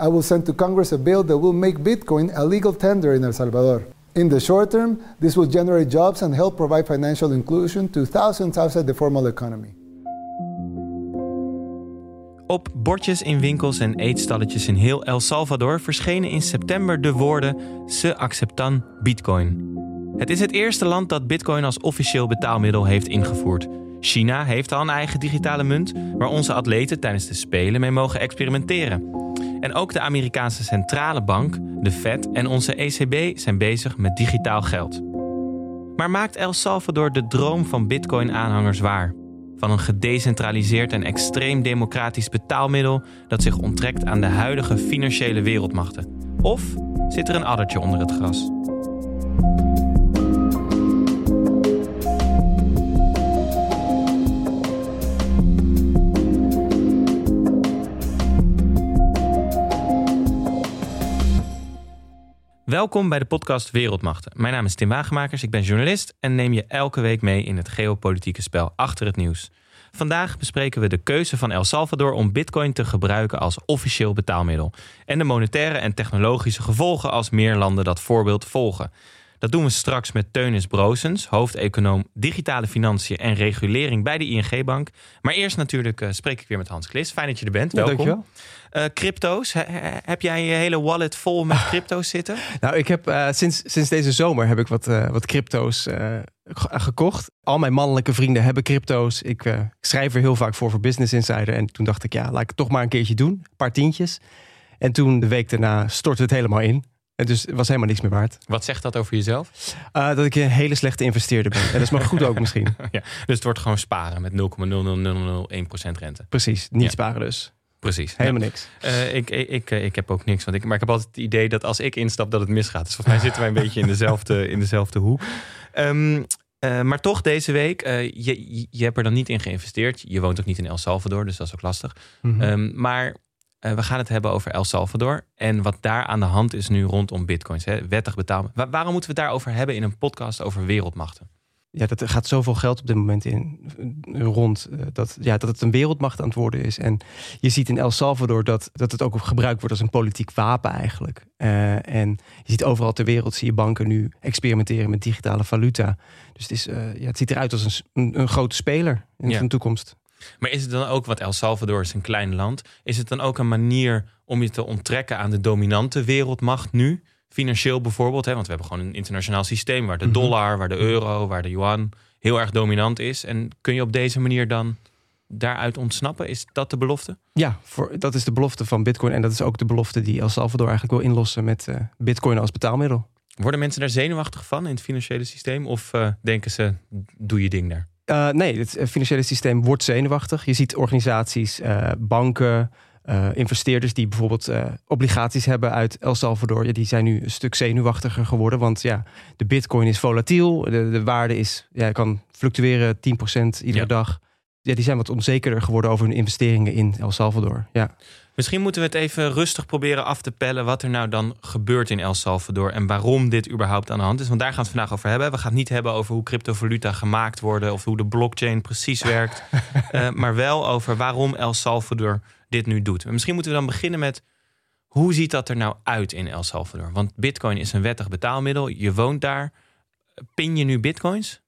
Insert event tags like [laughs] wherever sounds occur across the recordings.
I will send to Congress a bill that will make Bitcoin a legal tender in El Salvador. In the short term, this will generate jobs and help provide financial inclusion to thousands outside the formal economy. Op bordjes in winkels en eetstalletjes in heel El Salvador verschenen in september de woorden Se acceptan Bitcoin. Het is het eerste land dat Bitcoin als officieel betaalmiddel heeft ingevoerd. China heeft al een eigen digitale munt waar onze atleten tijdens de Spelen mee mogen experimenteren. En ook de Amerikaanse Centrale Bank, de Fed en onze ECB zijn bezig met digitaal geld. Maar maakt El Salvador de droom van Bitcoin-aanhangers waar? Van een gedecentraliseerd en extreem democratisch betaalmiddel dat zich onttrekt aan de huidige financiële wereldmachten? Of zit er een addertje onder het gras? Welkom bij de podcast Wereldmachten. Mijn naam is Tim Wagemakers, ik ben journalist en neem je elke week mee in het geopolitieke spel achter het nieuws. Vandaag bespreken we de keuze van El Salvador om Bitcoin te gebruiken als officieel betaalmiddel en de monetaire en technologische gevolgen als meer landen dat voorbeeld volgen. Dat doen we straks met Teunis Broosens, hoofdeconoom digitale financiën en regulering bij de ING-bank. Maar eerst natuurlijk uh, spreek ik weer met Hans Klis. Fijn dat je er bent. Welkom. Dankjewel. Uh, crypto's, heb jij je hele wallet vol met [laughs] crypto's zitten? Nou, ik heb uh, sinds, sinds deze zomer heb ik wat, wat crypto's gekocht. Al mijn mannelijke vrienden hebben crypto's. Ik, ik, schrijf er heel vaak voor voor Business Insider. En toen dacht ik, ja, laat ik het toch maar een keertje doen. Een paar tientjes. En toen, de week daarna, stortte het helemaal in. En dus het was helemaal niks meer waard. Wat zegt dat over jezelf? Uh, dat ik een hele slechte investeerder ben. En dat is maar goed ook [laughs] misschien. ja, dus het wordt gewoon sparen met 0,00001% rente. Precies, niet ja. sparen dus. Precies. Helemaal ja. niks. Uh, ik, ik, ik, ik, heb ook niks. Want ik, maar ik heb altijd het idee dat als ik instap dat het misgaat. Dus volgens mij zitten wij een beetje in dezelfde, [laughs] in dezelfde hoek. Um, uh, maar toch deze week, uh, je, je hebt er dan niet in geïnvesteerd. Je woont ook niet in El Salvador, dus dat is ook lastig. Mm -hmm. um, maar uh, we gaan het hebben over El Salvador. En wat daar aan de hand is nu rondom bitcoins. Hè? Wettig betalen. Wa waarom moeten we het daarover hebben in een podcast over wereldmachten? Ja, dat er gaat zoveel geld op dit moment in rond. Dat, ja, dat het een wereldmacht aan het worden is. En je ziet in El Salvador dat, dat het ook gebruikt wordt als een politiek wapen eigenlijk. Uh, en je ziet overal ter wereld zie je banken nu experimenteren met digitale valuta. Dus het, is, uh, ja, het ziet eruit als een, een, een grote speler in ja. de toekomst. Maar is het dan ook, wat El Salvador is een klein land, is het dan ook een manier om je te onttrekken aan de dominante wereldmacht nu? Financieel bijvoorbeeld, hè? want we hebben gewoon een internationaal systeem waar de dollar, waar de euro, waar de yuan heel erg dominant is. En kun je op deze manier dan daaruit ontsnappen? Is dat de belofte? Ja, voor, dat is de belofte van Bitcoin. En dat is ook de belofte die El Salvador eigenlijk wil inlossen met uh, Bitcoin als betaalmiddel. Worden mensen daar zenuwachtig van in het financiële systeem? Of uh, denken ze, doe je ding daar? Uh, nee, het financiële systeem wordt zenuwachtig. Je ziet organisaties, uh, banken, uh, investeerders die bijvoorbeeld obligaties hebben uit El Salvador. Ja, die zijn nu een stuk zenuwachtiger geworden. Want ja, de bitcoin is volatiel. De, de waarde is, ja, kan fluctueren 10% iedere ja. dag. Ja, die zijn wat onzekerder geworden over hun investeringen in El Salvador. Ja. Misschien moeten we het even rustig proberen af te pellen wat er nou dan gebeurt in El Salvador en waarom dit überhaupt aan de hand is. Want daar gaan we het vandaag over hebben. We gaan het niet hebben over hoe cryptovaluta gemaakt worden of hoe de blockchain precies werkt, uh, [laughs] maar wel over waarom El Salvador dit nu doet. En misschien moeten we dan beginnen met hoe ziet dat er nou uit in El Salvador? Want Bitcoin is een wettig betaalmiddel. Je woont daar. Pin je nu bitcoins?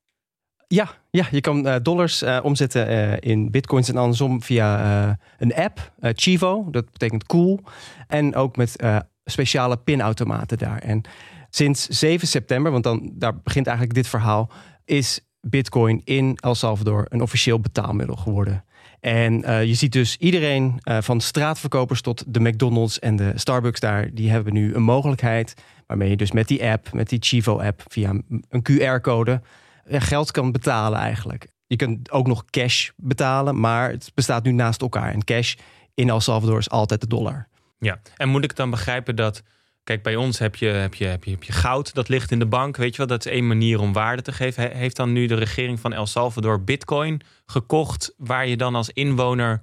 Ja, ja, je kan uh, dollars uh, omzetten uh, in bitcoins en andersom via een app, Chivo, dat betekent cool. En ook met speciale pinautomaten daar. En sinds 7 september, want dan, daar begint eigenlijk dit verhaal, is bitcoin in El Salvador een officieel betaalmiddel geworden. En je ziet dus iedereen van straatverkopers tot de McDonald's en de Starbucks daar, die hebben nu een mogelijkheid waarmee je dus met die app, met die Chivo-app, via een QR-code geld kan betalen eigenlijk. Je kunt ook nog cash betalen, maar het bestaat nu naast elkaar. En cash in El Salvador is altijd de dollar. Ja, en moet ik dan begrijpen dat... Kijk, bij ons heb je, heb, je, heb, je, heb je goud, dat ligt in de bank. Weet je wel, dat is één manier om waarde te geven. Heeft dan nu de regering van El Salvador bitcoin gekocht... waar je dan als inwoner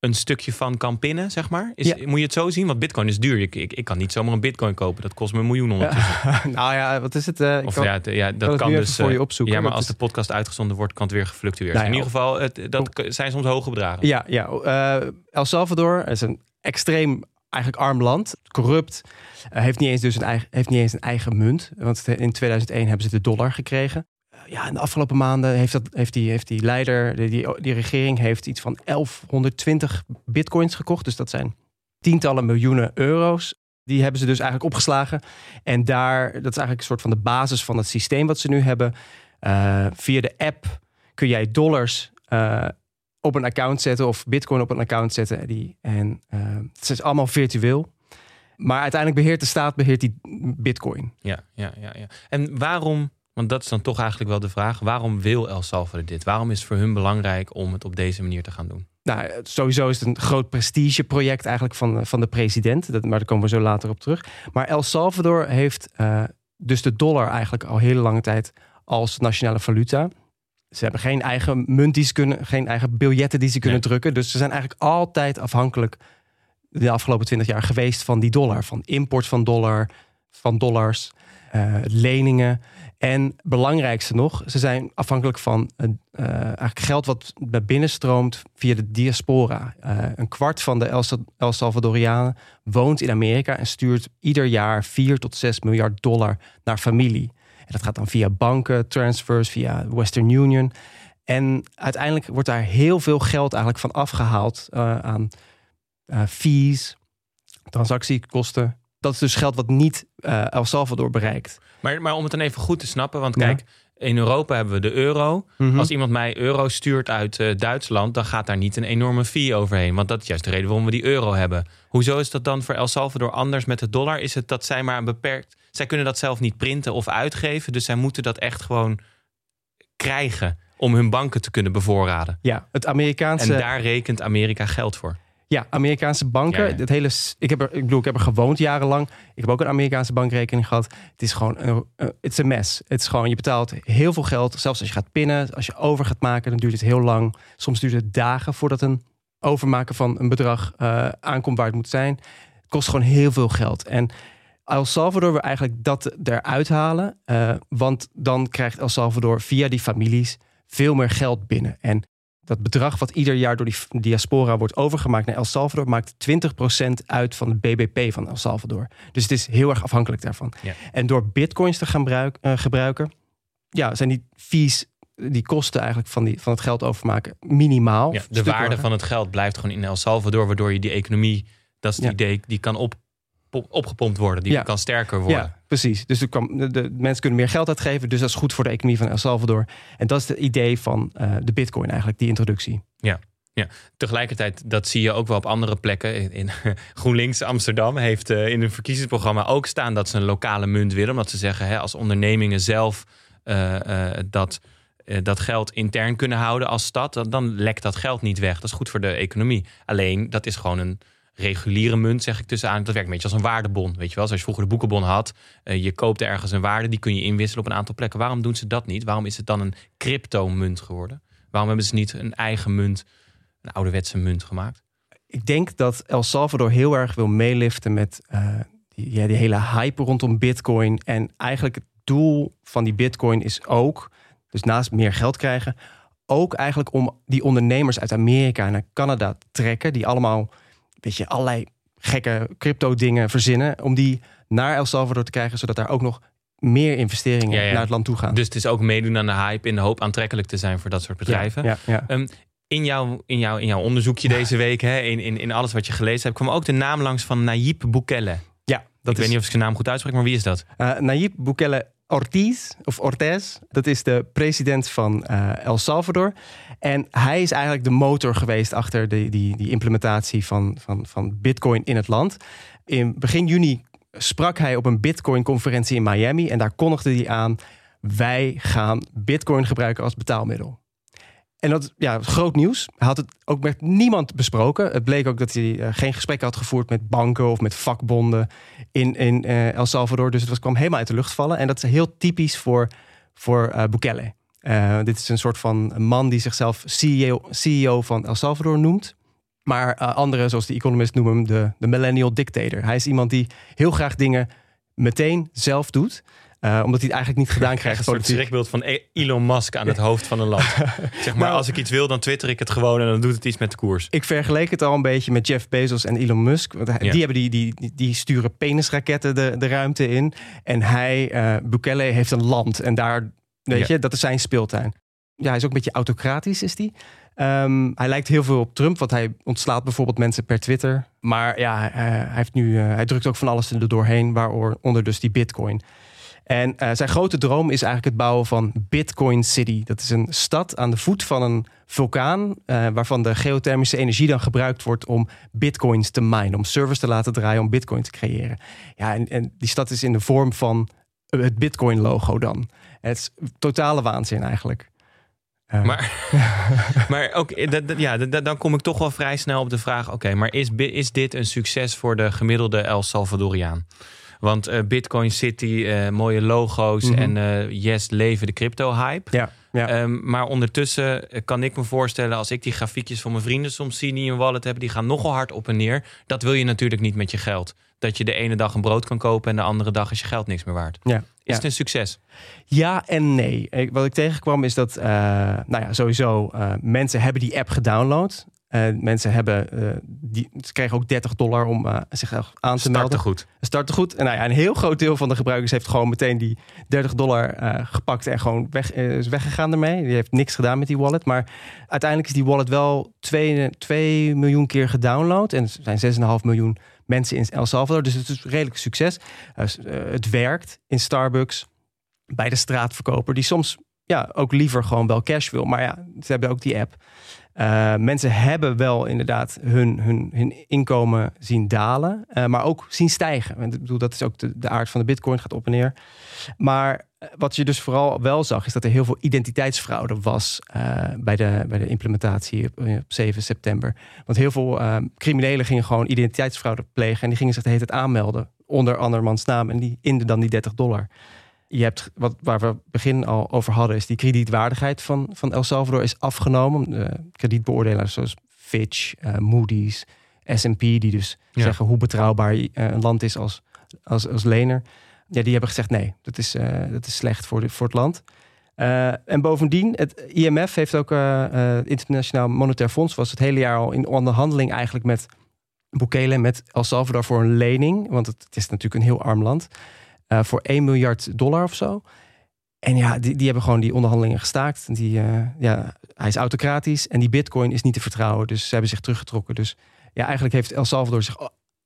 een stukje van kan pinnen, zeg maar? Is, ja. Moet je het zo zien? Want bitcoin is duur. Ik, ik, ik, kan niet zomaar een bitcoin kopen. Dat kost me een miljoen ondertussen. Ja. [laughs] nou ja, wat is het? Uh, of kan, ja, ja, dat kan, dus... voor je opzoeken. Ja, maar als de podcast uitgezonden wordt, kan het weer gefluctueerd. Nou in ieder geval, het, dat zijn soms hoge bedragen. Ja, ja. Uh, El Salvador is een extreem eigenlijk arm land, corrupt. Uh, heeft, niet eens dus een eigen, heeft niet eens een eigen munt. Want in 2001 hebben ze de dollar gekregen. Ja, in de afgelopen maanden heeft, dat, heeft, die, heeft die leider, die, die, regering, heeft iets van 1120 bitcoins gekocht. Dus dat zijn tientallen miljoenen euro's. Die hebben ze dus eigenlijk opgeslagen. En daar, dat is eigenlijk een soort van de basis van het systeem wat ze nu hebben. Uh, via de app kun jij dollars uh, op een account zetten of bitcoin op een account zetten. Die, en uh, het is allemaal virtueel. Maar uiteindelijk beheert de staat beheert die bitcoin. Ja, ja, ja, ja. En waarom, want dat is dan toch eigenlijk wel de vraag, waarom wil El Salvador dit? Waarom is het voor hun belangrijk om het op deze manier te gaan doen? Nou, sowieso is het een groot prestigeproject eigenlijk van, van de president. Dat, maar daar komen we zo later op terug. Maar El Salvador heeft uh, dus de dollar eigenlijk al hele lange tijd als nationale valuta. Ze hebben geen eigen munt die ze kunnen, geen eigen biljetten die ze kunnen nee. drukken. Dus ze zijn eigenlijk altijd afhankelijk de afgelopen twintig jaar geweest van die dollar. Van import van dollar, van dollars, uh, leningen. En belangrijkste nog, ze zijn afhankelijk van uh, eigenlijk geld wat naar binnen stroomt via de diaspora. Uh, een kwart van de El, Salvadorianen woont in Amerika en stuurt ieder jaar 4 tot 6 miljard dollar naar familie. En dat gaat dan via banken, transfers, via Western Union. En uiteindelijk wordt daar heel veel geld eigenlijk van afgehaald uh, aan fees, transactiekosten. Dat is dus geld wat niet El Salvador bereikt. Maar, maar om het dan even goed te snappen, want kijk, ja. in Europa hebben we de euro. Mm -hmm. Als iemand mij euro stuurt uit uh, Duitsland, dan gaat daar niet een enorme fee overheen. Want dat is juist de reden waarom we die euro hebben. Hoezo is dat dan voor El Salvador anders met de dollar? Is het dat zij maar een beperkt. Zij kunnen dat zelf niet printen of uitgeven. Dus zij moeten dat echt gewoon krijgen om hun banken te kunnen bevoorraden. Ja, het Amerikaanse. En daar rekent Amerika geld voor. Ja, Amerikaanse banken. Ja, ja. Het hele, ik, heb er, ik bedoel, ik heb er gewoond jarenlang. Ik heb ook een Amerikaanse bankrekening gehad. Het is gewoon, een uh, it's a mess. Het is gewoon, je betaalt heel veel geld. Zelfs als je gaat pinnen, als je over gaat maken, dan duurt het heel lang. Soms duurt het dagen voordat een overmaken van een bedrag uh, aankomt waar het moet zijn. Het kost gewoon heel veel geld. En El Salvador wil eigenlijk dat eruit halen. Uh, want dan krijgt El Salvador via die families veel meer geld binnen. En dat bedrag wat ieder jaar door die diaspora wordt overgemaakt naar El Salvador maakt 20% uit van het BBP van El Salvador. Dus het is heel erg afhankelijk daarvan. Ja. En door bitcoins te gaan uh, gebruiken, ja, zijn die fees, die kosten eigenlijk van, die, van het geld overmaken minimaal. Ja, de waarde van het geld blijft gewoon in El Salvador, waardoor je die economie, dat is het ja. idee, die kan op opgepompt worden. Die ja. kan sterker worden. Ja, precies. Dus de, de, mensen kunnen meer geld uitgeven. Dus dat is goed voor de economie van El Salvador. En dat is het idee van uh, de bitcoin eigenlijk, die introductie. Ja. Ja, tegelijkertijd, dat zie je ook wel op andere plekken. In, in [laughs] GroenLinks Amsterdam heeft uh, in hun verkiezingsprogramma ook staan dat ze een lokale munt willen. Omdat ze zeggen, hè, als ondernemingen zelf uh, dat, dat geld intern kunnen houden als stad, dan lekt dat geld niet weg. Dat is goed voor de economie. Alleen, dat is gewoon een reguliere munt, zeg ik tussen aan. Dat werkt een beetje als een waardebon. Weet je wel, zoals je vroeger de boekenbon had. Uh, je koopt ergens een waarde, die kun je inwisselen op een aantal plekken. Waarom doen ze dat niet? Waarom is het dan een crypto-munt geworden? Waarom hebben ze niet een eigen munt, een ouderwetse munt gemaakt? Ik denk dat El Salvador heel erg wil meeliften met uh, die, ja, die hele hype rondom Bitcoin. En eigenlijk het doel van die Bitcoin is ook, dus naast meer geld krijgen, ook eigenlijk om die ondernemers uit Amerika naar Canada te trekken, die allemaal weet je, allerlei gekke crypto dingen verzinnen. Om die naar El Salvador te krijgen, zodat daar ook nog meer investeringen ja, ja. naar het land toe gaan. Dus het is ook meedoen aan de hype in de hoop aantrekkelijk te zijn voor dat soort bedrijven. Ja, um, in, jouw, in, jouw, in jouw onderzoekje deze week, hè, in, in, in alles wat je gelezen hebt, kwam ook de naam langs van Nayib Bukele. Ja, dat ik is... weet niet of ik zijn naam goed uitspreek, maar wie is dat? Uh, Nayib Bukele Ortiz, of Ortez, dat is de president van uh, El Salvador. En hij is eigenlijk de motor geweest achter de, die, die implementatie van, van, van Bitcoin in het land. In begin juni sprak hij op een Bitcoin-conferentie in Miami en daar kondigde hij aan: wij gaan Bitcoin gebruiken als betaalmiddel. En dat ja, groot nieuws. Hij had het ook met niemand besproken. Het bleek ook dat hij uh, geen gesprek had gevoerd met banken of met vakbonden in, in uh, El Salvador. Dus het was, kwam helemaal uit de lucht vallen. En dat is heel typisch voor, voor uh, Bukele. dit is een soort van man die zichzelf CEO, CEO van El Salvador noemt. Maar anderen, zoals de Economist, noemen hem de, de millennial dictator. Hij is iemand die heel graag dingen meteen zelf doet. Omdat hij het eigenlijk niet gedaan krijgt. Een soort schrikbeeld van e- Elon Musk aan het hoofd van een land. [laughs] zeg maar, nou, als ik iets wil, dan twitter ik het gewoon en dan doet het iets met de koers. Ik vergeleek het al een beetje met Jeff Bezos en Elon Musk. Want die, hebben die, die, die sturen penisraketten de, de ruimte in. En hij, uh, Bukele, heeft een land. En daar, weet je, dat is zijn speeltuin. Ja, hij is ook een beetje autocratisch, is die. Um, hij lijkt heel veel op Trump, want hij ontslaat bijvoorbeeld mensen per Twitter. Maar ja, uh, hij, heeft nu, uh, hij drukt ook van alles er doorheen, waaronder dus die bitcoin. En uh, zijn grote droom is eigenlijk het bouwen van Bitcoin City. Dat is een stad aan de voet van een vulkaan, waarvan de geothermische energie dan gebruikt wordt om bitcoins te minen, om servers te laten draaien, om bitcoin te creëren. Ja, en, en die stad is in de vorm van het Bitcoin-logo dan. Het is totale waanzin eigenlijk. Maar, [laughs] maar ook, ja, dan kom ik toch wel vrij snel op de vraag: oké, maar is, is dit een succes voor de gemiddelde El Salvadoriaan? Want uh, Bitcoin City, uh, mooie logo's mhm. en uh, yes, leven de crypto-hype. Ja, ja. Um, maar ondertussen kan ik me voorstellen, als ik die grafiekjes van mijn vrienden soms zie die een wallet hebben, die gaan nogal hard op en neer. Dat wil je natuurlijk niet met je geld. Dat je de ene dag een brood kan kopen en de andere dag is je geld niks meer waard. Ja. Is het een succes? Ja en nee. Wat ik tegenkwam is dat, uh, nou ja, sowieso uh, mensen hebben die app gedownload. Mensen hebben, die, ze kregen ook 30 dollar om zich aan te Starten melden. goed. Starten goed. En nou ja, een heel groot deel van de gebruikers heeft gewoon meteen die 30 dollar gepakt en gewoon weg, is weggegaan ermee. Die heeft niks gedaan met die wallet. Maar uiteindelijk is die wallet wel 2, 2 miljoen keer gedownload. En er zijn 6,5 miljoen mensen in El Salvador. Dus het is redelijk succes. Het werkt in Starbucks, bij de straatverkoper, die soms ja, ook liever gewoon wel cash wil. Maar ja, ze hebben ook die app. Uh, mensen hebben wel inderdaad hun, hun, hun inkomen zien dalen, uh, maar ook zien stijgen. Ik bedoel, dat is ook de, de aard van de bitcoin, gaat op en neer. Maar wat je dus vooral wel zag, is dat er heel veel identiteitsfraude was bij, de, bij de implementatie op, op 7 september. Want heel veel criminelen gingen gewoon identiteitsfraude plegen en die gingen zich de hele tijd aanmelden onder andermans naam en die inden dan die 30 dollar je hebt, wat, waar we begin al over hadden, is die kredietwaardigheid van, van El Salvador is afgenomen. De kredietbeoordelaars zoals Fitch, uh, Moody's, S&P, die dus zeggen hoe betrouwbaar uh, een land is als, als, als lener. Ja, die hebben gezegd nee, dat is, uh, dat is slecht voor, de, voor het land. en bovendien, het IMF heeft ook, het Internationaal Monetair Fonds was het hele jaar al in onderhandeling eigenlijk met Bukele, met El Salvador voor een lening. Want het, het is natuurlijk een heel arm land. Uh, voor 1 miljard dollar of zo. En ja, die, die hebben gewoon die onderhandelingen gestaakt. Die, uh, ja, hij is autocratisch en die bitcoin is niet te vertrouwen. Dus ze hebben zich teruggetrokken. Dus ja, eigenlijk heeft El Salvador zich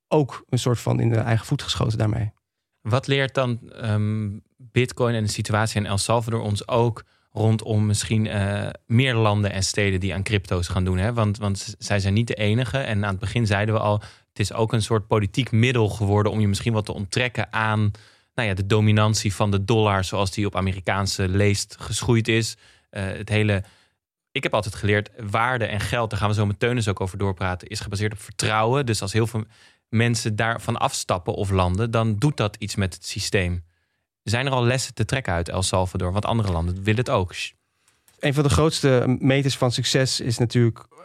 ook een soort van in de eigen voet geschoten daarmee. Wat leert dan um, bitcoin en de situatie in El Salvador ons ook rondom misschien uh, meer landen en steden die aan crypto's gaan doen? Hè? Want, want zij zijn niet de enige. En aan het begin zeiden we al, het is ook een soort politiek middel geworden om je misschien wat te onttrekken aan nou ja, de dominantie van de dollar zoals die op Amerikaanse leest geschoeid is. Uh, het hele, ik heb altijd geleerd, waarde en geld, daar gaan we zo met Teunis ook over doorpraten, is gebaseerd op vertrouwen. Dus als heel veel mensen daarvan afstappen of landen, dan doet dat iets met het systeem. Zijn er al lessen te trekken uit El Salvador? Want andere landen willen het ook. Een van de grootste meters van succes is natuurlijk eh,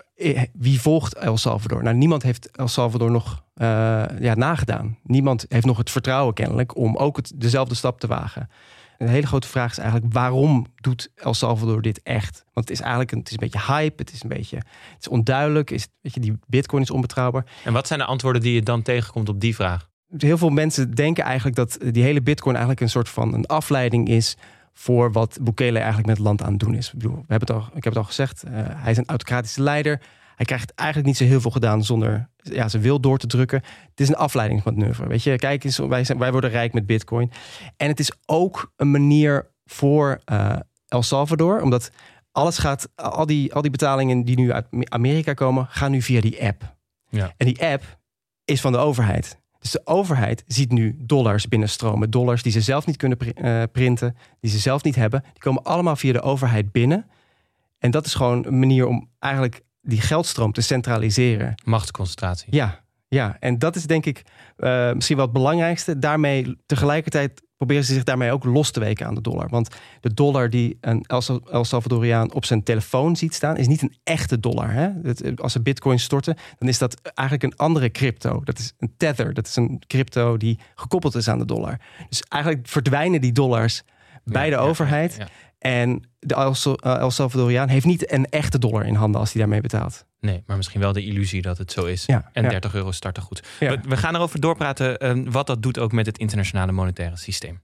wie volgt El Salvador? Nou, niemand heeft El Salvador nog uh, ja, nagedaan. Niemand heeft nog het vertrouwen kennelijk om ook het, dezelfde stap te wagen. Een hele grote vraag is eigenlijk waarom doet El Salvador dit echt? Want het is eigenlijk een, het is een beetje hype, het is een beetje het is onduidelijk, is, weet je, die bitcoin is onbetrouwbaar. En wat zijn de antwoorden die je dan tegenkomt op die vraag? Heel veel mensen denken eigenlijk dat die hele bitcoin eigenlijk een soort van een afleiding is voor wat Bukele eigenlijk met het land aan het doen is. Ik, bedoel, we hebben het al, ik heb het al gezegd, uh, hij is een autocratische leider. Hij krijgt eigenlijk niet zo heel veel gedaan zonder ja, zijn wil door te drukken. Het is een afleidingsmanoeuvre. Weet je, kijk eens, wij, zijn, wij worden rijk met Bitcoin. En het is ook een manier voor uh, El Salvador, omdat alles gaat, al die, al die betalingen die nu uit Amerika komen, gaan nu via die app. Ja. En die app is van de overheid. Dus de overheid ziet nu dollars binnenstromen. Dollars die ze zelf niet kunnen uh, printen, die ze zelf niet hebben. Die komen allemaal via de overheid binnen. En dat is gewoon een manier om eigenlijk die geldstroom te centraliseren. Machtsconcentratie. Ja, ja. en dat is denk ik uh, misschien wel het belangrijkste. Daarmee tegelijkertijd proberen ze zich daarmee ook los te weken aan de dollar. Want de dollar die een El Salvadoriaan op zijn telefoon ziet staan, is niet een echte dollar. Hè? Als ze bitcoin storten, dan is dat eigenlijk een andere crypto. Dat is een tether. Dat is een crypto die gekoppeld is aan de dollar. Dus eigenlijk verdwijnen die dollars bij de overheid. En de El Salvadoriaan heeft niet een echte dollar in handen als hij daarmee betaalt. Nee, maar misschien wel de illusie dat het zo is. en 30 euro starten goed. We, we, gaan erover doorpraten uh, wat dat doet ook met het internationale monetaire systeem.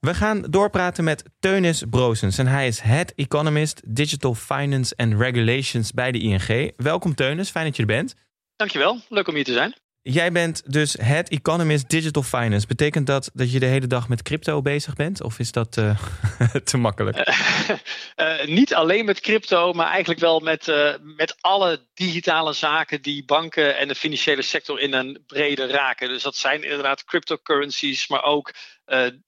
We gaan doorpraten met Teunis Broosens en hij is Head Economist Digital Finance and Regulations bij de ING. Welkom Teunis, fijn dat je er bent. Dankjewel, leuk om hier te zijn. Jij bent dus het economist digital finance. Betekent dat dat je de hele dag met crypto bezig bent? Of is dat uh, [laughs] te makkelijk? Uh, [laughs] niet alleen met crypto, maar eigenlijk wel met, met alle digitale zaken die banken en de financiële sector in een brede raken. Dus dat zijn inderdaad cryptocurrencies, maar ook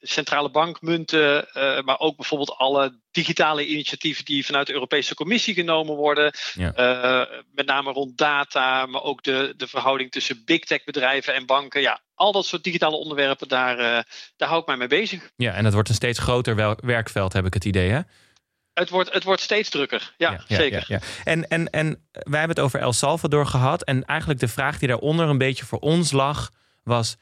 centrale bankmunten, uh, maar ook bijvoorbeeld alle digitale initiatieven die vanuit de Europese Commissie genomen worden. Ja. Uh, met name rond data, maar ook de, de verhouding tussen big tech bedrijven en banken. Ja, al dat soort digitale onderwerpen, daar, daar hou ik mij mee bezig. Ja, en het wordt een steeds groter werkveld, heb ik het idee, hè? Het wordt, het wordt steeds drukker, ja, ja zeker. Ja, en, en, en wij hebben het over El Salvador gehad. En eigenlijk de vraag die daaronder een beetje voor ons lag, was: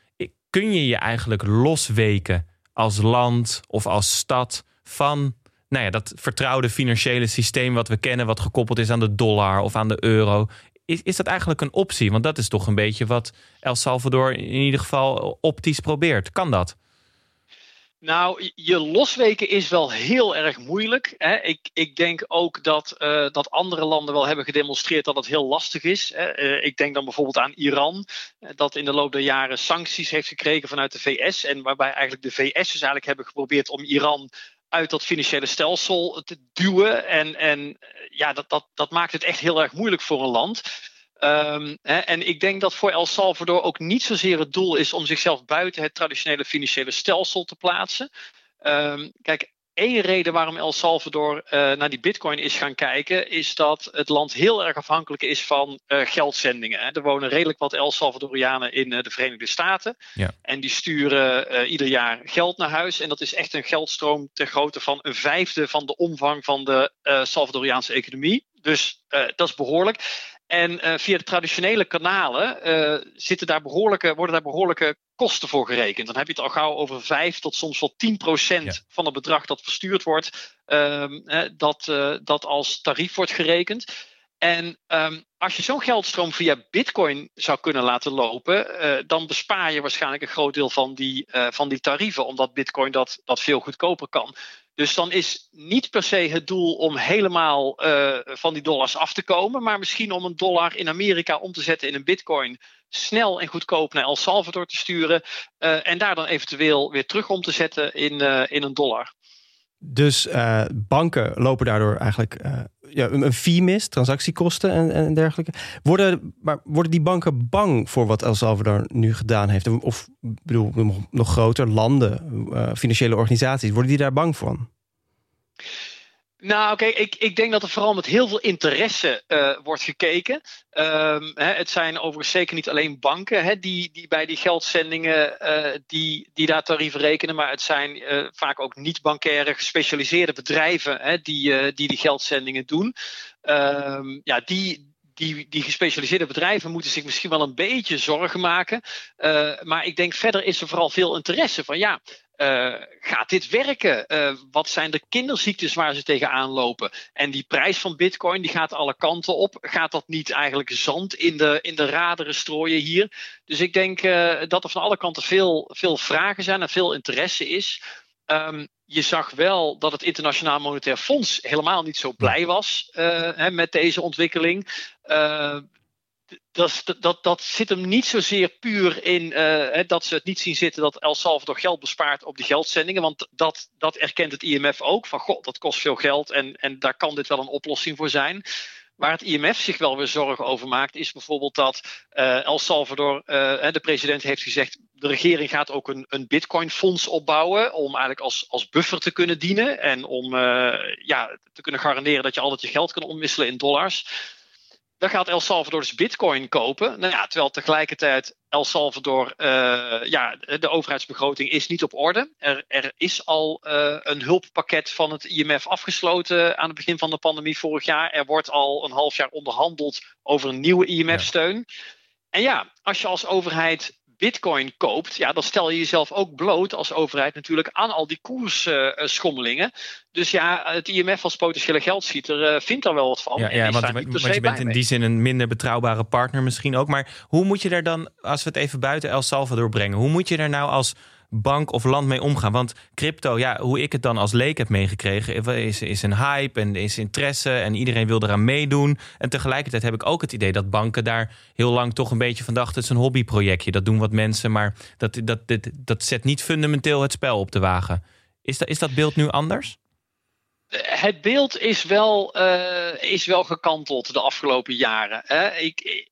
kun je je eigenlijk losweken als land of als stad van nou ja, dat vertrouwde financiële systeem wat we kennen, wat gekoppeld is aan de dollar of aan de euro. Is, is dat eigenlijk een optie? Want dat is toch een beetje wat El Salvador in ieder geval optisch probeert. Kan dat? Nou, je losweken is wel heel erg moeilijk. Hè. Ik, ik denk ook dat, uh, dat andere landen wel hebben gedemonstreerd dat het heel lastig is. Hè. Uh, ik denk dan bijvoorbeeld aan Iran, eh, dat in de loop der jaren sancties heeft gekregen vanuit de VS. En waarbij eigenlijk de VS dus eigenlijk hebben geprobeerd om Iran uit dat financiële stelsel te duwen. En, en ja, dat, dat, dat maakt het echt heel erg moeilijk voor een land. Um, hè, en ik denk dat voor El Salvador ook niet zozeer het doel is om zichzelf buiten het traditionele financiële stelsel te plaatsen. Um, kijk, één reden waarom El Salvador uh, naar die bitcoin is gaan kijken, is dat het land heel erg afhankelijk is van uh, geldzendingen. Hè. Er wonen redelijk wat El Salvadorianen in uh, de Verenigde Staten. Ja. En die sturen ieder jaar geld naar huis. En dat is echt een geldstroom ter grootte van een vijfde van de omvang van de Salvadoriaanse economie. Dus dat is behoorlijk. En uh, via de traditionele kanalen uh, zitten daar behoorlijke, worden daar behoorlijke kosten voor gerekend. Dan heb je het al gauw over 5 tot soms wel 10 procent ja. van het bedrag dat verstuurd wordt, uh, dat, uh, dat als tarief wordt gerekend. En um, als je zo'n geldstroom via Bitcoin zou kunnen laten lopen, uh, dan bespaar je waarschijnlijk een groot deel van die, uh, van die tarieven, omdat Bitcoin dat, dat veel goedkoper kan. Dus dan is niet per se het doel om helemaal uh, van die dollars af te komen, maar misschien om een dollar in Amerika om te zetten in een Bitcoin, snel en goedkoop naar El Salvador te sturen en daar dan eventueel weer terug om te zetten in, in een dollar. Dus uh, banken lopen daardoor eigenlijk uh, ja, een fee mis, transactiekosten en, en dergelijke. Worden, maar worden die banken bang voor wat El Salvador nu gedaan heeft? Of bedoel, nog, nog groter, landen, uh, financiële organisaties, worden die daar bang van? Nou, kijk, ik, ik denk dat er vooral met heel veel interesse uh, wordt gekeken. Um, hè, het zijn overigens zeker niet alleen banken hè, die, die bij die geldzendingen uh, die, die daar tarieven rekenen, maar het zijn uh, vaak ook niet-bankaire gespecialiseerde bedrijven hè, die, die die geldzendingen doen. Um, ja, die, die, die gespecialiseerde bedrijven moeten zich misschien wel een beetje zorgen maken. Maar ik denk verder is er vooral veel interesse van ja, uh, gaat dit werken? Uh, wat zijn de kinderziektes waar ze tegenaan lopen? En die prijs van bitcoin die gaat alle kanten op. Gaat dat niet eigenlijk zand in de, in de raderen strooien hier? Dus ik denk uh, dat er van alle kanten veel, veel vragen zijn en veel interesse is. Um, je zag wel dat het Internationaal Monetair Fonds helemaal niet zo blij was hè, met deze ontwikkeling dat, dat, dat zit hem niet zozeer puur in uh, dat ze het niet zien zitten dat El Salvador geld bespaart op die geldzendingen. Want dat, dat erkent het IMF ook. Van god, dat kost veel geld en, en daar kan dit wel een oplossing voor zijn. Waar het IMF zich wel weer zorgen over maakt, is bijvoorbeeld dat uh, El Salvador, uh, de president heeft gezegd, de regering gaat ook een, een bitcoin-fonds opbouwen om eigenlijk als, als buffer te kunnen dienen en om ja, te kunnen garanderen dat je altijd je geld kan omwisselen in dollars. Dan gaat El Salvador dus bitcoin kopen. Nou ja, terwijl tegelijkertijd El Salvador, uh, ja, de overheidsbegroting is niet op orde. Er, er is al uh, een hulppakket van het IMF afgesloten aan het begin van de pandemie vorig jaar. Er wordt al een half jaar onderhandeld over een nieuwe IMF-steun. En ja, als je als overheid bitcoin koopt, ja, dan stel je jezelf ook bloot als overheid natuurlijk aan al die koersschommelingen. dus ja, het IMF als potentiële geldschieter uh, vindt daar wel wat van. Ja, ja want, want je bent in die zin een minder betrouwbare partner misschien ook. Maar hoe moet je daar dan, als we het even buiten El Salvador brengen, hoe moet je daar nou als bank of land mee omgaan? Want crypto, ja, hoe ik het dan als leek heb meegekregen, is, is een hype en is interesse en iedereen wil eraan meedoen. En tegelijkertijd heb ik ook het idee dat banken daar heel lang toch een beetje van dachten: het is een hobbyprojectje, dat doen wat mensen, maar dat, dat, dat, dat zet niet fundamenteel het spel op de wagen. Is dat, is dat beeld nu anders? het beeld is wel, uh, is wel gekanteld de afgelopen jaren. Hè. Ik,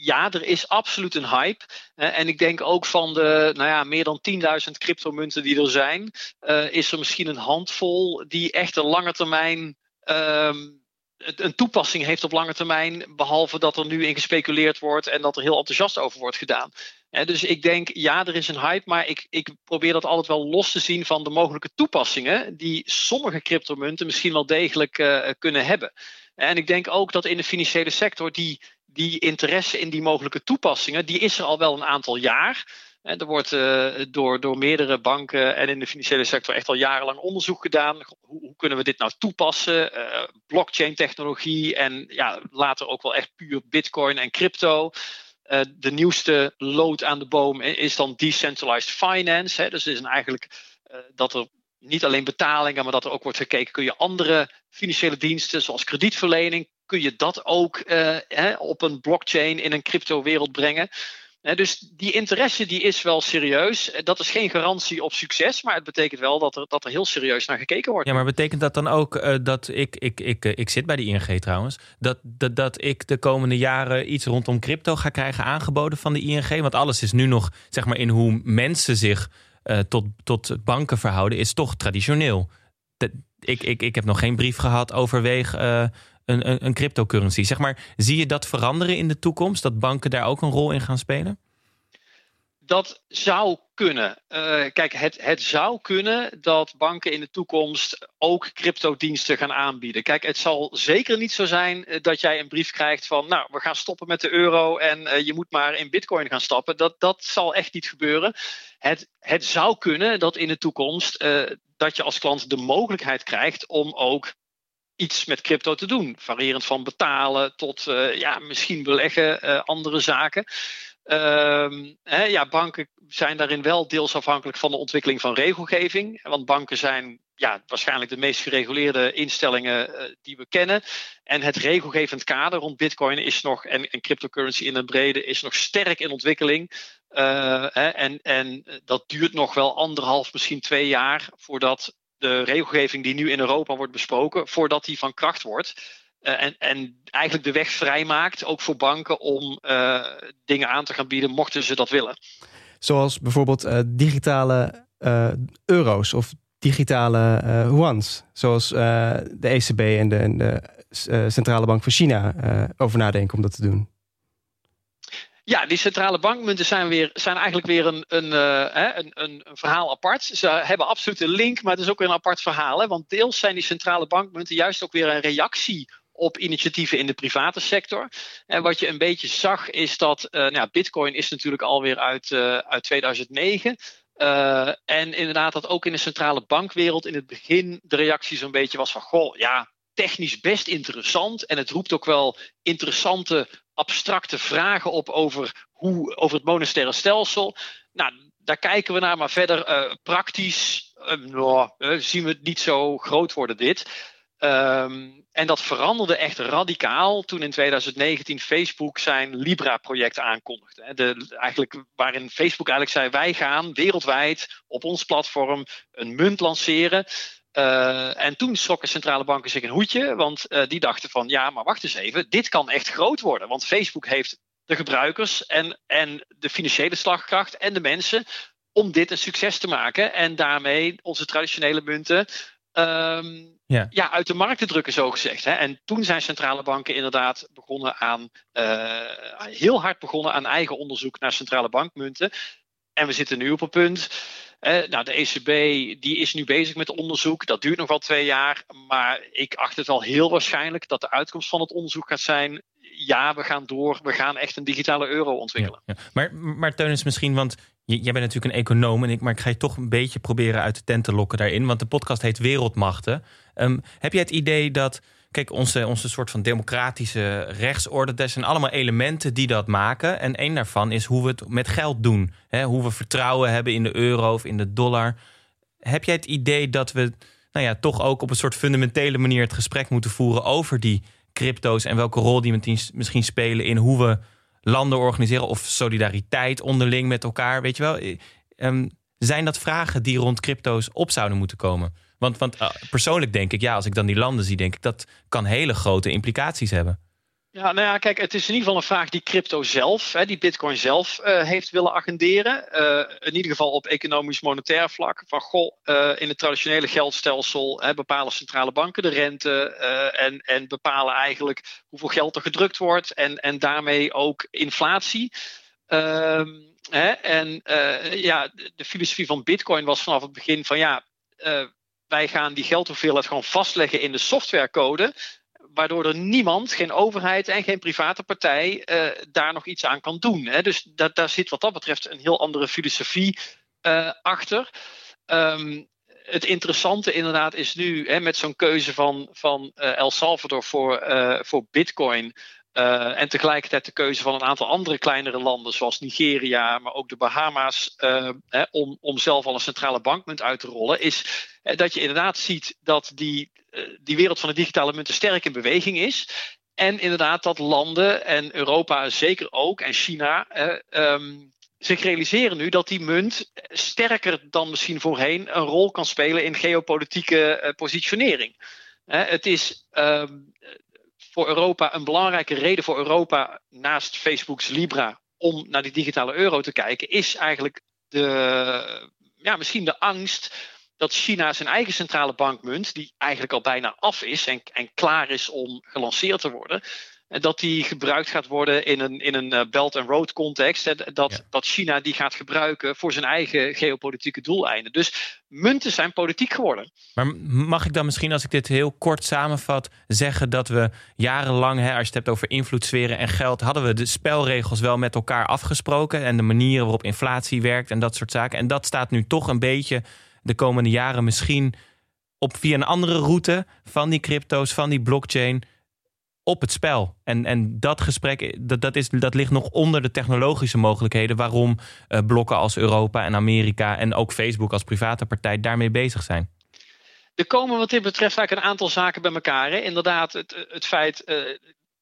ja, er is absoluut een hype. en ik denk ook van de nou ja, meer dan 10.000 cryptomunten die er zijn, uh, is er misschien een handvol die echt een lange termijn. Um, een toepassing heeft op lange termijn, behalve dat er nu in gespeculeerd wordt en dat er heel enthousiast over wordt gedaan. dus ik denk, ja, er is een hype, maar ik, ik probeer dat altijd wel los te zien van de mogelijke toepassingen die sommige cryptomunten misschien wel degelijk uh, kunnen hebben. En ik denk ook dat in de financiële sector die die interesse in die mogelijke toepassingen, die is er al wel een aantal jaar. Er wordt uh, door, door meerdere banken en in de financiële sector echt al jarenlang onderzoek gedaan. Hoe, hoe kunnen we dit nou toepassen? Uh, blockchain technologie en ja, later ook wel echt puur bitcoin en crypto. Uh, de nieuwste lood aan de boom is dan decentralized finance. Hè. Dus het is eigenlijk dat er niet alleen betalingen, maar dat er ook wordt gekeken, kun je andere financiële diensten zoals kredietverlening, kun je dat ook uh, hè, op een blockchain in een crypto-wereld brengen. dus die interesse die is wel serieus. Dat is geen garantie op succes, maar het betekent wel dat er, dat er heel serieus naar gekeken wordt. Ja, maar betekent dat dan ook uh, dat ik, ik, ik, ik zit bij de ING trouwens, dat, dat, dat ik de komende jaren iets rondom crypto ga krijgen aangeboden van de ING? Want alles is nu nog, zeg maar, in hoe mensen zich tot, tot banken verhouden, is toch traditioneel. Ik, ik, ik heb nog geen brief gehad overweeg een, een, cryptocurrency. Zeg maar, zie je dat veranderen in de toekomst? Dat banken daar ook een rol in gaan spelen? Dat zou kunnen. Uh, kijk, het, het zou kunnen dat banken in de toekomst ook cryptodiensten gaan aanbieden. Kijk, het zal zeker niet zo zijn eh, dat jij een brief krijgt van, nou, we gaan stoppen met de euro en uh, je moet maar in bitcoin gaan stappen. Dat, dat zal echt niet gebeuren. Het, het zou kunnen dat in de toekomst dat je als klant de mogelijkheid krijgt om ook iets met crypto te doen. Variërend van betalen tot uh, ja, misschien beleggen, uh, andere zaken. Uh, hè, ja, banken zijn daarin wel deels afhankelijk van de ontwikkeling van regelgeving. Want banken zijn ja, waarschijnlijk de meest gereguleerde instellingen uh, die we kennen. En het regelgevend kader rond Bitcoin is nog, en, en cryptocurrency in het brede, is nog sterk in ontwikkeling. Hè, en, en dat duurt nog wel anderhalf, misschien twee jaar voordat de regelgeving die nu in Europa wordt besproken, voordat die van kracht wordt. Uh, en, en eigenlijk de weg vrijmaakt, ook voor banken, om uh, dingen aan te gaan bieden, mochten ze dat willen. Zoals bijvoorbeeld uh, digitale euro's of digitale yuans, zoals de ECB en de, en de Centrale Bank van China over nadenken om dat te doen. Ja, die centrale bankmunten zijn, weer, zijn eigenlijk weer een, een, uh, een, een, een, verhaal apart. Ze hebben absoluut een link, maar het is ook weer een apart verhaal. Hè? Want deels zijn die centrale bankmunten juist ook weer een reactie op initiatieven in de private sector. En wat je een beetje zag is dat uh, nou, Bitcoin is natuurlijk alweer uit, uh, uit 2009. Uh, en inderdaad dat ook in de centrale bankwereld in het begin de reactie zo'n beetje was van... goh, ja, technisch best interessant. En het roept ook wel interessante abstracte vragen op over, hoe, over het monetaire stelsel. Nou, daar kijken we naar, maar verder uh, praktisch uh, nou, uh, zien we het niet zo groot worden dit. Um, en dat veranderde echt radicaal toen in 2019 Facebook zijn Libra-project aankondigde. De, eigenlijk, waarin Facebook eigenlijk zei: wij gaan wereldwijd op ons platform een munt lanceren. Uh, en toen schrokken centrale banken zich een hoedje, want uh, die dachten van ja, maar wacht eens even, dit kan echt groot worden. Want Facebook heeft de gebruikers en, en de financiële slagkracht en de mensen om dit een succes te maken en daarmee onze traditionele munten ehm, ja. ja. uit de markt te drukken, zo gezegd. Hè. En toen zijn centrale banken inderdaad begonnen aan, uh, heel hard begonnen aan eigen onderzoek naar centrale bankmunten. En we zitten nu op een punt. nou, de ECB die is nu bezig met onderzoek. Dat duurt nog wel twee jaar. Maar ik acht het al heel waarschijnlijk dat de uitkomst van het onderzoek gaat zijn ja, we gaan door. We gaan echt een digitale euro ontwikkelen. Ja, Maar, maar Teun misschien, want jij bent natuurlijk een econoom en ik, maar ik ga je toch een beetje proberen uit de tent te lokken daarin. Want de podcast heet Wereldmachten. Ehm, heb jij het idee dat, kijk, onze, onze soort van democratische rechtsorde, dat zijn allemaal elementen die dat maken. En één daarvan is hoe we het met geld doen. Hoe we vertrouwen hebben in de euro of in de dollar. Heb jij het idee dat we nou ja, toch ook op een soort fundamentele manier het gesprek moeten voeren over die crypto's en welke rol die misschien spelen in hoe we landen organiseren of solidariteit onderling met elkaar. Weet je wel, eh, ehm, zijn dat vragen die rond crypto's op zouden moeten komen? Want, want eh, persoonlijk denk ik, ja, als ik dan die landen zie, denk ik dat kan hele grote implicaties hebben. Ja, nou ja, kijk, het is in ieder geval een vraag die crypto zelf, hè, die Bitcoin zelf uh, heeft willen agenderen. Uh, in ieder geval op economisch-monetair vlak. Van goh, in het traditionele geldstelsel hè, bepalen centrale banken de rente en, en bepalen eigenlijk hoeveel geld er gedrukt wordt en, en daarmee ook inflatie. Ehm, hè, en ja, de filosofie van Bitcoin was vanaf het begin van ja, wij gaan die geldhoeveelheid gewoon vastleggen in de softwarecode waardoor er niemand, geen overheid en geen private partij uh, daar nog iets aan kan doen. Hè. Dus dat, daar zit wat dat betreft een heel andere filosofie uh, achter. Um, het interessante inderdaad is nu hè, met zo'n keuze van, van uh, El Salvador voor, voor Bitcoin. Uh, en tegelijkertijd de keuze van een aantal andere kleinere landen, zoals Nigeria, maar ook de Bahama's, uh, hè, om, om zelf al een centrale bankmunt uit te rollen, is dat je inderdaad ziet dat die eh, die wereld van de digitale munten sterk in beweging is. En inderdaad dat landen en Europa zeker ook en China eh, zich realiseren nu dat die munt sterker dan misschien voorheen een rol kan spelen in geopolitieke positionering. het is ehm, voor Europa een belangrijke reden voor Europa naast Facebook's Libra om naar die digitale euro te kijken, is eigenlijk de, ja, misschien de angst dat China zijn eigen centrale bankmunt, die eigenlijk al bijna af is en, en klaar is om gelanceerd te worden, dat die gebruikt gaat worden in een, in een eh, Belt and Road context. Dat, dat China die gaat gebruiken voor zijn eigen geopolitieke doeleinden. Dus munten zijn politiek geworden. Maar mag ik dan misschien, als ik dit heel kort samenvat, zeggen dat we jarenlang, hè, als je het hebt over invloedssferen en geld, hadden we de spelregels wel met elkaar afgesproken en de manieren waarop inflatie werkt en dat soort zaken. En dat staat nu toch een beetje de komende jaren misschien op via een andere route van die crypto's, van die blockchain op het spel. En, en dat gesprek, dat, dat, is, dat ligt nog onder de technologische mogelijkheden waarom uh, blokken als Europa en Amerika en ook Facebook als private partij daarmee bezig zijn. Er komen wat dit betreft eigenlijk een aantal zaken bij elkaar. Hè. Inderdaad, het, het feit, uh,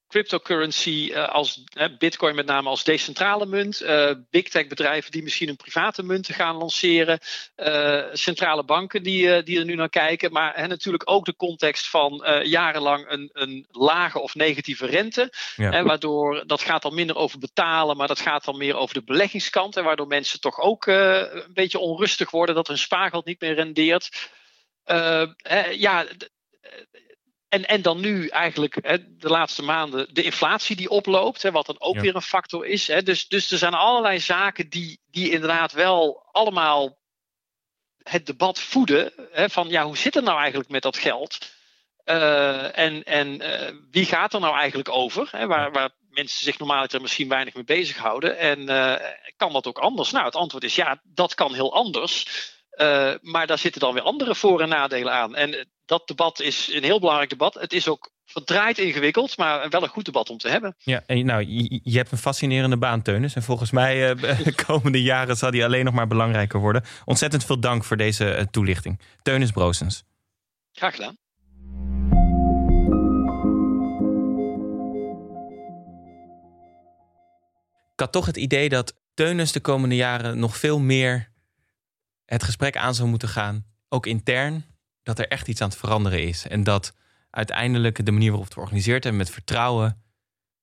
cryptocurrency uh, als Bitcoin met name als decentrale munt, uh, big tech bedrijven die misschien een private munt gaan lanceren, uh, centrale banken die, die er nu naar kijken, maar natuurlijk ook de context van jarenlang een, een lage of negatieve rente, ja. waardoor dat gaat dan minder over betalen, maar dat gaat dan meer over de beleggingskant. En waardoor mensen toch ook een beetje onrustig worden dat hun spaargeld niet meer rendeert. ja, en, en dan nu eigenlijk hè, de laatste maanden de inflatie die oploopt, hè, wat dan ook weer een factor is. Hè. Dus, dus er zijn allerlei zaken die, die inderdaad wel allemaal het debat voeden hè, van ja, hoe zit het nou eigenlijk met dat geld? Uh, en en uh, wie gaat er nou eigenlijk over? Hè, waar, waar mensen zich normaal er misschien weinig mee bezighouden. En uh, kan dat ook anders? Nou, het antwoord is ja, dat kan heel anders. Uh, maar daar zitten dan weer andere voor- en nadelen aan. En dat debat is een heel belangrijk debat. Het is ook verdraaid ingewikkeld, maar wel een goed debat om te hebben. Ja, en nou, je, je hebt een fascinerende baan, Teunis. En volgens mij [laughs] uh, de komende jaren zal die alleen nog maar belangrijker worden. Ontzettend veel dank voor deze uh, toelichting. Teunis Broosens. Graag gedaan. Ik had toch het idee dat Teunis de komende jaren nog veel meer het gesprek aan zou moeten gaan, ook intern, dat er echt iets aan het veranderen is. En dat uiteindelijk de manier waarop we het georganiseerd hebben met vertrouwen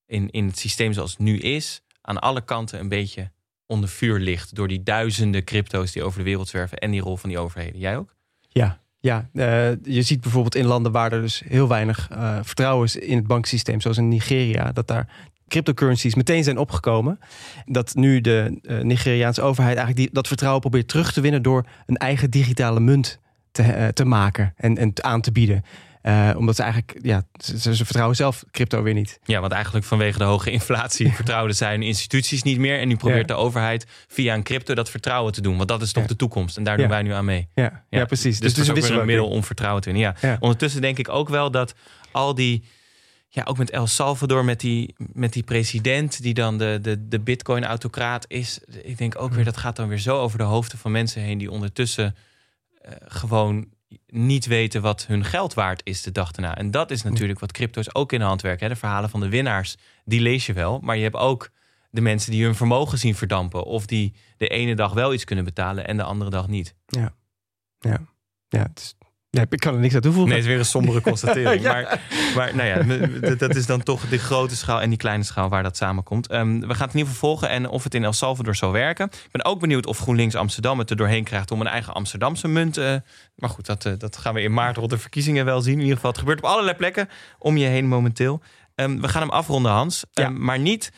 in, in het systeem zoals het nu is, aan alle kanten een beetje onder vuur ligt door die duizenden crypto's die over de wereld zwerven en die rol van die overheden. Jij ook? Ja, Ja, uh, je ziet bijvoorbeeld in landen waar er dus heel weinig uh, vertrouwen is in het banksysteem, zoals in Nigeria, dat daar cryptocurrencies meteen zijn opgekomen. Dat nu de uh, Nigeriaanse overheid eigenlijk die, dat vertrouwen probeert terug te winnen door een eigen digitale munt te, te maken en, en aan te bieden. Uh, omdat ze eigenlijk, ja, ze, ze, vertrouwen zelf crypto weer niet. Ja, want eigenlijk vanwege de hoge inflatie [laughs] vertrouwden zij hun instituties niet meer. En nu probeert ja. de overheid via een crypto dat vertrouwen te doen. Want dat is toch ja. de toekomst. En daar doen wij nu aan mee. Ja, ja. precies. Dus, dus het is ook weer een middel om vertrouwen te winnen. Ja. Ondertussen denk ik ook wel dat al die ja, ook met El Salvador, met die, met die president die dan de, de, de Bitcoin-autocraat is. Ik denk ook weer, dat gaat dan weer zo over de hoofden van mensen heen die ondertussen gewoon niet weten wat hun geld waard is de dag erna. En dat is natuurlijk wat crypto's ook in de hand werken. Hè? De verhalen van de winnaars, die lees je wel. Maar je hebt ook de mensen die hun vermogen zien verdampen. Of die de ene dag wel iets kunnen betalen en de andere dag niet. Ja, ja. ja het is Nee, ik kan er niks aan toevoegen. Nee, het is weer een sombere [laughs] constatering. ja. maar, maar nou ja, dat is dan toch de grote schaal en die kleine schaal waar dat samenkomt. Um, we gaan het in ieder geval volgen en of het in El Salvador zal werken. Ik ben ook benieuwd of GroenLinks Amsterdam het er doorheen krijgt om een eigen Amsterdamse munt. Uh, maar goed, dat, uh, dat gaan we in maart rond de verkiezingen wel zien. In ieder geval, het gebeurt op allerlei plekken om je heen momenteel. Um, we gaan hem afronden, Hans. Um, ja. Maar niet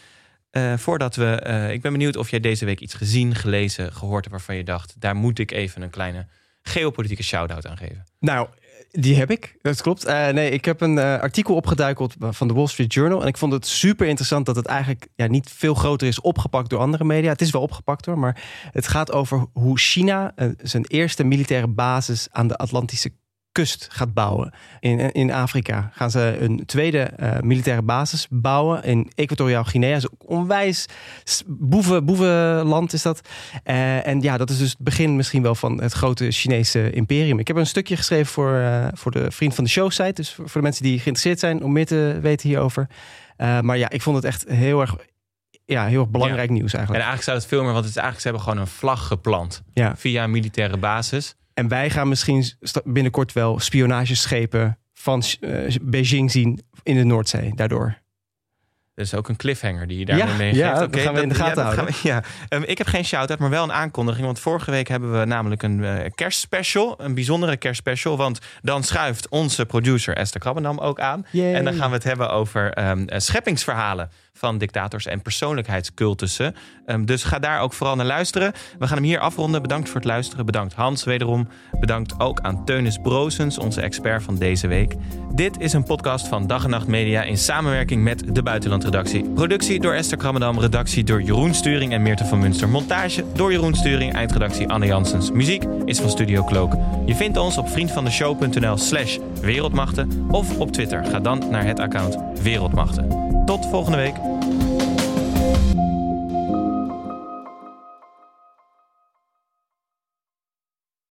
uh, voordat we. ik ben benieuwd of jij deze week iets gezien, gelezen, gehoord hebt waarvan je dacht: daar moet ik even een kleine geopolitieke shout-out aan geven? Nou, die heb ik, dat klopt. Uh, nee, ik heb een uh, artikel opgeduikeld van de Wall Street Journal. En ik vond het super interessant dat het eigenlijk ja, niet veel groter is opgepakt door andere media. Het is wel opgepakt hoor, maar het gaat over hoe China uh, zijn eerste militaire basis aan de Atlantische kust gaat bouwen. In, in Afrika gaan ze een tweede uh, militaire basis bouwen. In Equatoriaal Guinea. is onwijs boeven, boevenland is dat. Uh, en ja, dat is dus het begin misschien wel van het grote Chinese imperium. Ik heb een stukje geschreven voor, uh, voor de Vriend van de Show site. Dus voor, voor de mensen die geïnteresseerd zijn om meer te weten hierover. maar ja, ik vond het echt heel erg ja, heel erg belangrijk ja. nieuws eigenlijk. En eigenlijk zou het veel meer, want het is eigenlijk, ze hebben gewoon een vlag geplant ja. via een militaire basis. En wij gaan misschien binnenkort wel spionageschepen van uh, Beijing zien in de Noordzee daardoor. Dat is ook een cliffhanger die je daarmee ja, meegeeft. Ja, okay, dat gaan we in de gaten ja, houden. We, ja. Um, ik heb geen shout-out, maar wel een aankondiging. Want vorige week hebben we namelijk een uh, kerstspecial. Een bijzondere kerstspecial. Want dan schuift onze producer Esther Krabbendam ook aan. Yay. En dan gaan we het hebben over um, uh, scheppingsverhalen van dictators en persoonlijkheidscultussen. Um, dus ga daar ook vooral naar luisteren. We gaan hem hier afronden. Bedankt voor het luisteren. Bedankt Hans wederom. Bedankt ook aan Teunis Brozens, onze expert van deze week. Dit is een podcast van Dag en Nacht Media in samenwerking met de Buitenlandredactie. Productie door Esther Krammerdam, redactie door Jeroen Sturing en Meerte van Munster. Montage door Jeroen Sturing, eindredactie Anne Janssens. Muziek is van Studio Cloak. Je vindt ons op vriendvandeshow.nl slash wereldmachten of op Twitter. Ga dan naar het account Wereldmachten. Tot volgende week.